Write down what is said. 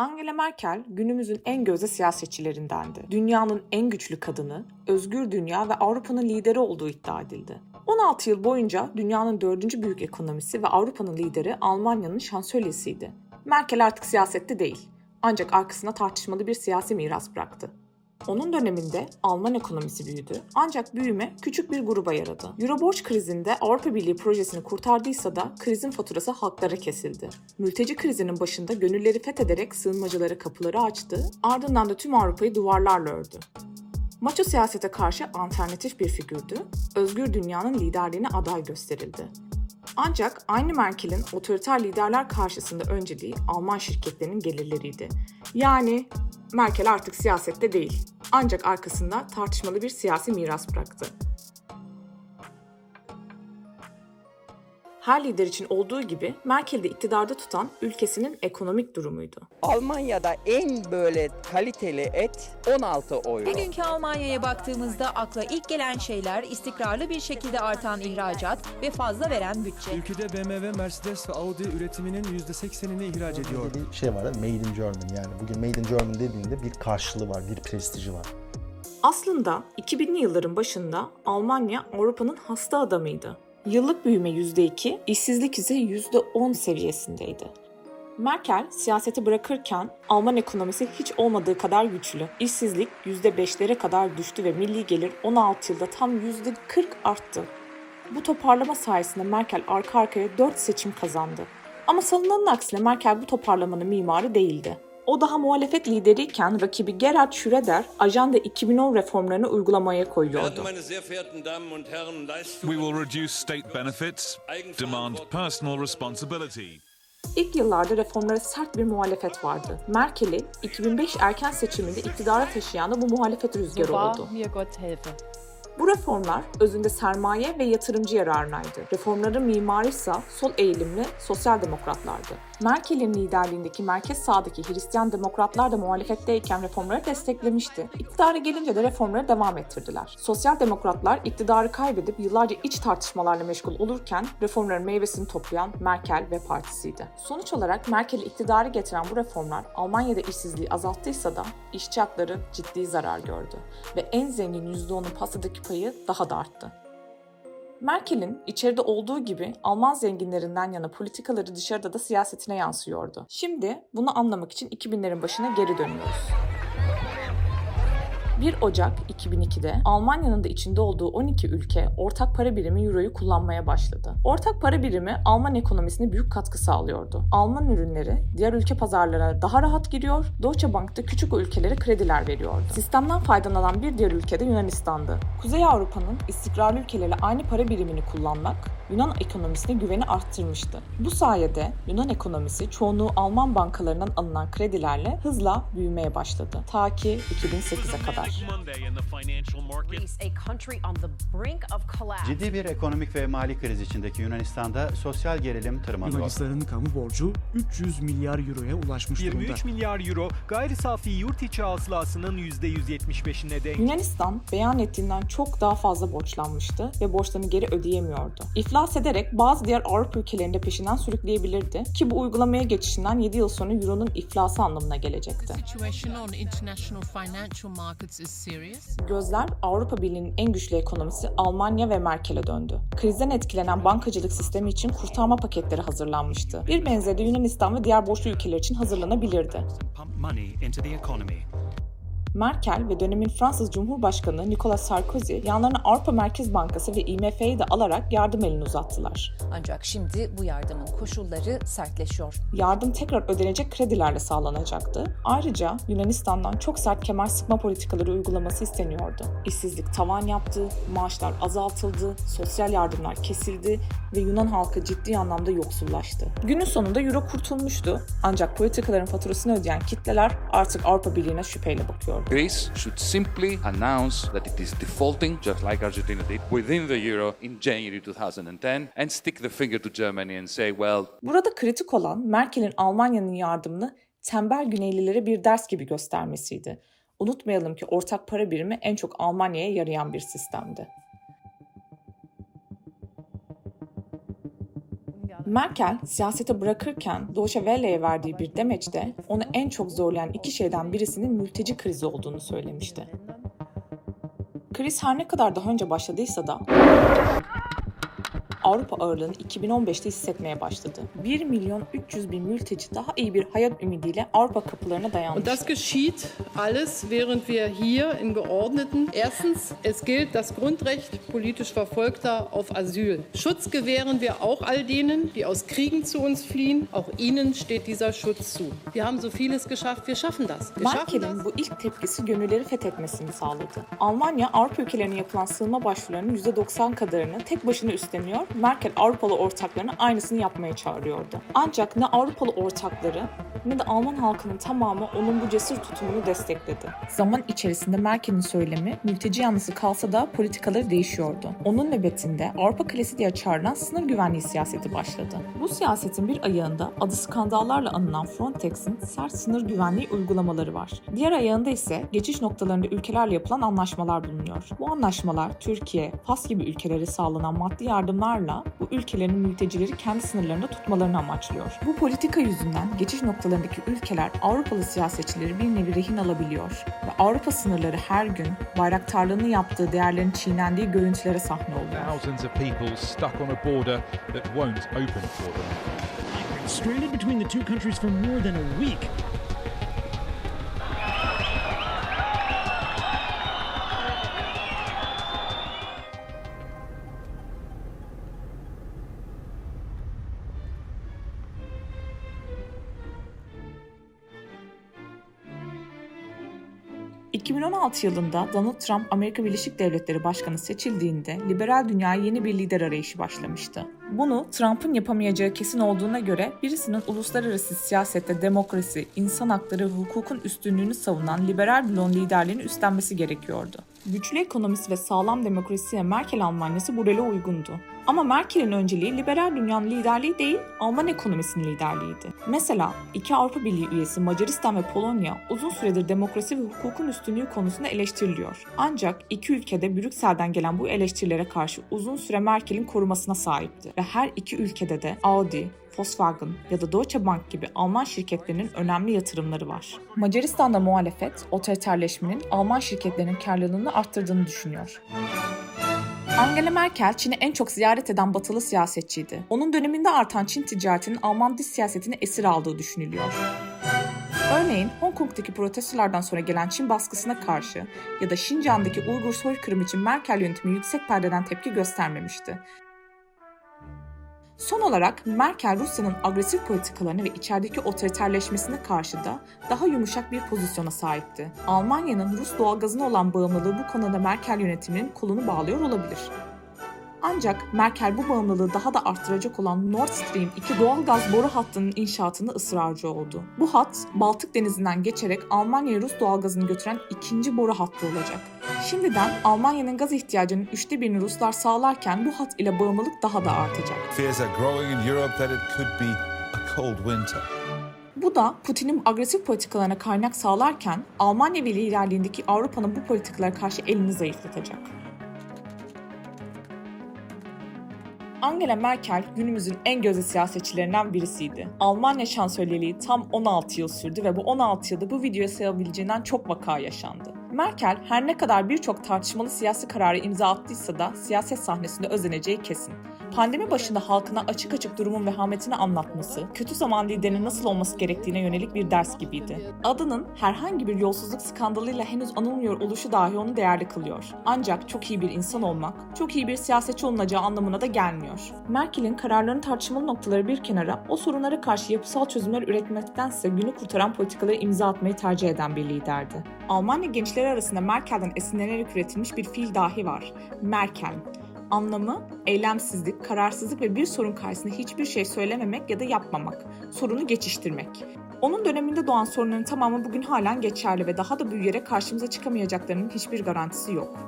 Angela Merkel günümüzün en gözde siyasetçilerindendi. Dünyanın en güçlü kadını, özgür dünya ve Avrupa'nın lideri olduğu iddia edildi. 16 yıl boyunca dünyanın dördüncü büyük ekonomisi ve Avrupa'nın lideri Almanya'nın şansölyesiydi. Merkel artık siyasette değil, ancak arkasına tartışmalı bir siyasi miras bıraktı. Onun döneminde Alman ekonomisi büyüdü ancak büyüme küçük bir gruba yaradı. Euro borç krizinde Avrupa Birliği projesini kurtardıysa da krizin faturası halklara kesildi. Mülteci krizinin başında gönülleri fethederek sığınmacılara kapıları açtı, ardından da tüm Avrupa'yı duvarlarla ördü. Maço siyasete karşı alternatif bir figürdü, özgür dünyanın liderliğine aday gösterildi. Ancak aynı Merkel'in otoriter liderler karşısında önceliği Alman şirketlerinin gelirleriydi. Yani Merkel artık siyasette değil. Ancak arkasında tartışmalı bir siyasi miras bıraktı. Her lider için olduğu gibi Merkel'i de iktidarda tutan ülkesinin ekonomik durumuydu. Almanya'da en böyle kaliteli et 16 euro. Bugünkü Almanya'ya baktığımızda akla ilk gelen şeyler istikrarlı bir şekilde artan ihracat ve fazla veren bütçe. Ülkede BMW, Mercedes ve Audi üretiminin %80'ini ihraç ediyor. Bir şey var Made in Germany yani bugün Made in Germany dediğinde bir karşılığı var, bir prestiji var. Aslında 2000'li yılların başında Almanya Avrupa'nın hasta adamıydı. Yıllık büyüme %2, işsizlik ise %10 seviyesindeydi. Merkel siyaseti bırakırken Alman ekonomisi hiç olmadığı kadar güçlü. İşsizlik %5'lere kadar düştü ve milli gelir 16 yılda tam %40 arttı. Bu toparlama sayesinde Merkel arka arkaya 4 seçim kazandı. Ama sanılanın aksine Merkel bu toparlamanın mimarı değildi. O daha muhalefet lideriyken rakibi Gerhard Schröder Ajanda 2010 reformlarını uygulamaya koyuyordu. We will reduce state benefits, demand personal responsibility. İlk yıllarda reformlara sert bir muhalefet vardı. Merkel'i 2005 erken seçiminde iktidara taşıyan da bu muhalefet rüzgarı oldu. Bu reformlar özünde sermaye ve yatırımcı yararınaydı. Reformların mimarı ise sol eğilimli sosyal demokratlardı. Merkel'in liderliğindeki merkez sağdaki Hristiyan demokratlar da muhalefetteyken reformları desteklemişti. İktidara gelince de reformları devam ettirdiler. Sosyal demokratlar iktidarı kaybedip yıllarca iç tartışmalarla meşgul olurken reformların meyvesini toplayan Merkel ve partisiydi. Sonuç olarak Merkel'i iktidarı getiren bu reformlar Almanya'da işsizliği azalttıysa da işçi hakları ciddi zarar gördü ve en zengin %10'un pasadaki payı daha da arttı. Merkel'in içeride olduğu gibi Alman zenginlerinden yana politikaları dışarıda da siyasetine yansıyordu. Şimdi bunu anlamak için 2000'lerin başına geri dönüyoruz. 1 Ocak 2002'de Almanya'nın da içinde olduğu 12 ülke ortak para birimi Euro'yu kullanmaya başladı. Ortak para birimi Alman ekonomisine büyük katkı sağlıyordu. Alman ürünleri diğer ülke pazarlarına daha rahat giriyor, Deutsche Bank da küçük ülkelere krediler veriyordu. Sistemden faydalanan bir diğer ülke de Yunanistan'dı. Kuzey Avrupa'nın istikrarlı ülkelerle aynı para birimini kullanmak Yunan ekonomisine güveni arttırmıştı. Bu sayede Yunan ekonomisi çoğunluğu Alman bankalarından alınan kredilerle hızla büyümeye başladı. Ta ki 2008'e kadar. Greece, a country on the brink of collapse. Ciddi bir ekonomik ve mali kriz içindeki Yunanistan'da sosyal gerilim tırmanıyor. Yunanistan'ın kamu borcu 300 milyar euroya ulaşmış durumda. 23 milyar euro gayri safi yurt içi hasılasının %175'ine denk. Yunanistan beyan ettiğinden çok daha fazla borçlanmıştı ve borçlarını geri ödeyemiyordu. İflas ederek bazı diğer Avrupa ülkelerini de peşinden sürükleyebilirdi ki bu uygulamaya geçişinden 7 yıl sonra Euro'nun iflası anlamına gelecekti. Gözler Avrupa Birliği'nin en güçlü ekonomisi Almanya ve Merkel'e döndü. Krizden etkilenen bankacılık sistemi için kurtarma paketleri hazırlanmıştı. Bir benzeri de Yunanistan ve diğer borçlu ülkeler için hazırlanabilirdi. Merkel ve dönemin Fransız Cumhurbaşkanı Nicolas Sarkozy yanlarına Avrupa Merkez Bankası ve IMF'yi de alarak yardım elini uzattılar. Ancak şimdi bu yardımın koşulları sertleşiyor. Yardım tekrar ödenecek kredilerle sağlanacaktı. Ayrıca Yunanistan'dan çok sert kemer sıkma politikaları uygulaması isteniyordu. İşsizlik tavan yaptı, maaşlar azaltıldı, sosyal yardımlar kesildi ve Yunan halkı ciddi anlamda yoksullaştı. Günün sonunda Euro kurtulmuştu ancak politikaların faturasını ödeyen kitleler artık Avrupa Birliği'ne şüpheyle bakıyordu. Greece should simply announce that it is defaulting, just like Argentina did, within the euro in January 2010, and stick the finger to Germany and say, well, Burada kritik olan Merkel'in Almanya'nın yardımını tembel Güneylilere bir ders gibi göstermesiydi. Unutmayalım ki ortak para birimi en çok Almanya'ya yarayan bir sistemdi. Merkel siyasete bırakırken Deutsche Welle'ye verdiği bir demeçte onu en çok zorlayan iki şeyden birisinin mülteci krizi olduğunu söylemişti. Kriz her ne kadar daha önce başladıysa da Avrupa ağırlığını 2015'te hissetmeye başladı. 1 milyon 300 bin mülteci daha iyi bir hayat ümidiyle Avrupa kapılarına Und dayanmıştı. das geschieht alles, während wir hier in geordneten. Erstens, es gilt das Grundrecht politisch Verfolgter auf Asyl. Schutz gewähren wir auch all denen, die aus Kriegen zu uns fliehen. Auch ihnen steht dieser Schutz zu. Wir haben so vieles geschafft, wir schaffen das. Wir schaffen das. Bu ilk tepkisi gönülleri fethetmesini sağladı. Almanya Avrupa ülkelerine yapılan sığınma başvurularının %90 kadarını tek başına üstleniyor. Merkel Avrupalı ortaklarına aynısını yapmaya çağırıyordu. Ancak ne Avrupalı ortakları ne de Alman halkının tamamı onun bu cesur tutumunu destekledi. Zaman içerisinde Merkel'in söylemi mülteci yanlısı kalsa da politikaları değişiyordu. Onun nöbetinde Avrupa Kalesi diye çağrılan sınır güvenliği siyaseti başladı. Bu siyasetin bir ayağında adı skandallarla anılan Frontex'in sert sınır güvenliği uygulamaları var. Diğer ayağında ise geçiş noktalarında ülkelerle yapılan anlaşmalar bulunuyor. Bu anlaşmalar Türkiye, Fas gibi ülkelere sağlanan maddi yardımlarla bu ülkelerin mültecileri kendi sınırlarında tutmalarını amaçlıyor. Bu politika yüzünden geçiş noktalarındaki ülkeler Avrupalı siyasetçileri bir nevi rehin alabiliyor ve Avrupa sınırları her gün bayraktarlığını yaptığı değerlerin çiğnendiği görüntülere sahne oluyor. Thousands of people stuck on a border that won't open for them. Stranded between the two countries for more than a week. ...2016 yılında Donald Trump Amerika Birleşik Devletleri Başkanı seçildiğinde liberal dünyaya yeni bir lider arayışı başlamıştı. Bunu Trump'ın yapamayacağı kesin olduğuna göre birisinin uluslararası siyasette demokrasi, insan hakları ve hukukun üstünlüğünü savunan liberal bloğun liderliğini üstlenmesi gerekiyordu. Güçlü ekonomisi ve sağlam demokrasiye Merkel Almanyası bu role uygundu. Ama Merkel'in önceliği liberal dünyanın liderliği değil, Alman ekonomisinin liderliğiydi. Mesela iki Avrupa Birliği üyesi Macaristan ve Polonya uzun süredir demokrasi ve hukukun üstünlüğü konusunda eleştiriliyor. Ancak iki ülkede Brüksel'den gelen bu eleştirilere karşı uzun süre Merkel'in korumasına sahipti. Ve her iki ülkede de Audi, Volkswagen ya da Deutsche Bank gibi Alman şirketlerinin önemli yatırımları var. Macaristan'da muhalefet, otoriterleşmenin Alman şirketlerinin karlılığını arttırdığını düşünüyor. Angela Merkel Çin'i en çok ziyaret eden batılı siyasetçiydi. Onun döneminde artan Çin ticaretinin Alman dış siyasetini esir aldığı düşünülüyor. Örneğin Hong Kong'daki protestolardan sonra gelen Çin baskısına karşı ya da Şincan'daki Uygur soykırım için Merkel yönetimi yüksek perdeden tepki göstermemişti. Son olarak Merkel Rusya'nın agresif politikalarına ve içerideki otoriterleşmesine karşı da daha yumuşak bir pozisyona sahipti. Almanya'nın Rus doğalgazına olan bağımlılığı bu konuda Merkel yönetiminin kolunu bağlıyor olabilir. Ancak Merkel bu bağımlılığı daha da arttıracak olan Nord Stream 2 doğalgaz boru hattının inşaatında ısrarcı oldu. Bu hat Baltık Denizi'nden geçerek Almanya'ya Rus doğalgazını götüren ikinci boru hattı olacak. Şimdiden Almanya'nın gaz ihtiyacının üçte birini Ruslar sağlarken bu hat ile bağımlılık daha da artacak. Bu da Putin'in agresif politikalarına kaynak sağlarken Almanya ve liderliğindeki Avrupa'nın bu politikalara karşı elini zayıflatacak. Angela Merkel günümüzün en gözde siyasetçilerinden birisiydi. Almanya şansölyeliği tam 16 yıl sürdü ve bu 16 yılda bu videoya sayabileceğinden çok vaka yaşandı. Merkel her ne kadar birçok tartışmalı siyasi kararı imza attıysa da siyaset sahnesinde özeneceği kesin. Pandemi başında halkına açık açık durumun vehametini anlatması, kötü zaman liderinin nasıl olması gerektiğine yönelik bir ders gibiydi. Adının herhangi bir yolsuzluk skandalıyla henüz anılmıyor oluşu dahi onu değerli kılıyor. Ancak çok iyi bir insan olmak, çok iyi bir siyasetçi olunacağı anlamına da gelmiyor. Merkel'in kararlarının tartışmalı noktaları bir kenara, o sorunlara karşı yapısal çözümler üretmektense günü kurtaran politikaları imza atmayı tercih eden bir liderdi. Almanya gençleri arasında Merkel'den esinlenerek üretilmiş bir fiil dahi var. Merkel. Anlamı eylemsizlik, kararsızlık ve bir sorun karşısında hiçbir şey söylememek ya da yapmamak, sorunu geçiştirmek. Onun döneminde doğan sorunların tamamı bugün halen geçerli ve daha da büyüyerek karşımıza çıkamayacaklarının hiçbir garantisi yok.